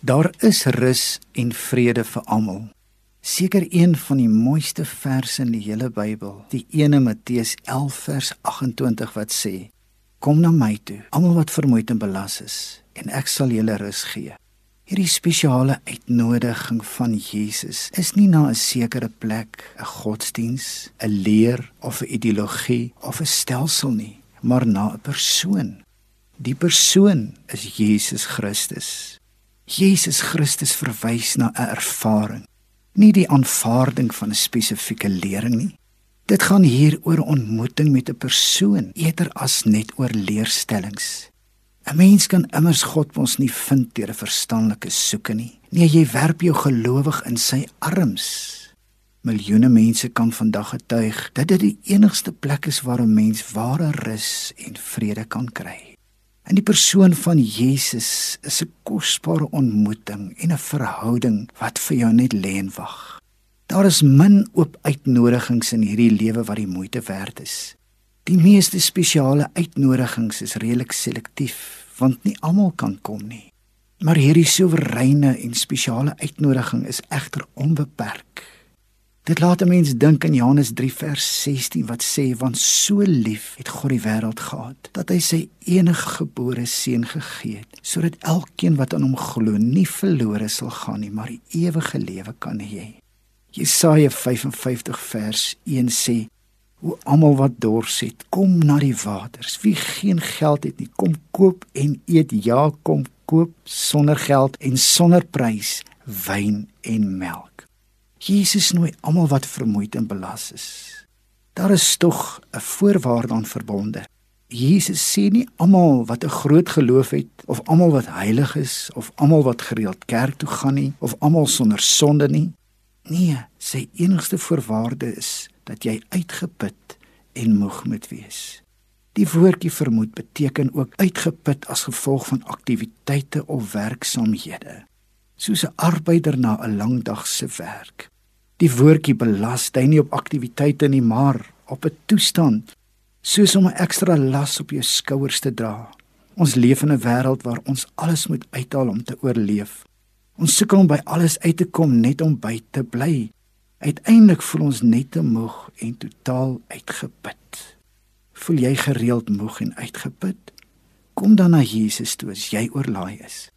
Daar is rus en vrede vir almal. Seker een van die mooiste verse in die hele Bybel, die ene Matteus 11 vers 28 wat sê: Kom na my toe, almal wat vermoeid en belas is, en ek sal julle rus gee. Hierdie spesiale uitnodiging van Jesus is nie na 'n sekere plek, 'n godsdiens, 'n leer of 'n ideologie of 'n stelsel nie, maar na 'n persoon. Die persoon is Jesus Christus. Jesus Christus verwys na 'n ervaring, nie die aanvaarding van 'n spesifieke lering nie. Dit gaan hier oor ontmoeting met 'n persoon eerder as net oor leerstellings. 'n Mens kan immers God ons nie vind deur 'n verstandelike soeke nie. Nee, jy werp jou gelowig in sy arms. Miljoene mense kan vandag getuig dat dit die enigste plek is waar 'n mens ware rus en vrede kan kry. In die persoon van Jesus is 'n kosbare ontmoeting en 'n verhouding wat vir jou net lê en wag. Daar is min oop uitnodigings in hierdie lewe wat die moeite werd is. Die meeste spesiale uitnodigings is redelik selektief, want nie almal kan kom nie. Maar hierdie soewereine en spesiale uitnodiging is egter onbeperk. Dit laat 'n mens dink in Johannes 3 vers 16 wat sê want so lief het God die wêreld gehad dat hy sy enige gebore seun gegee het sodat elkeen wat aan hom glo nie verlore sal gaan nie maar ewige lewe kan hê. Jesaja 55 vers 1 sê hoe almal wat dors het kom na die waters. Wie geen geld het nie kom koop en eet. Ja kom koop sonder geld en sonder prys wyn en melk Jesus nooi almal wat vermoeid en belas is. Daar is tog 'n voorwaarde aan verbonde. Jesus sê nie almal wat 'n groot geloof het of almal wat heilig is of almal wat gereeld kerk toe gaan nie of almal sonder sonde nie. Nee, sy enigste voorwaarde is dat jy uitgeput en moeg moet wees. Die woordjie vermoed beteken ook uitgeput as gevolg van aktiwiteite of werksamehede, soos 'n arbeider na 'n lang dag se werk. Die woordjie belas dui nie op aktiwiteite nie, maar op 'n toestand, soos om 'n ekstra las op jou skouers te dra. Ons leef in 'n wêreld waar ons alles moet uithaal om te oorleef. Ons sukkel om by alles uit te kom net om by te bly. Uiteindelik voel ons net te moeg en totaal uitgeput. Voel jy gereeld moeg en uitgeput? Kom dan na Jesus toe as jy oorlaai is.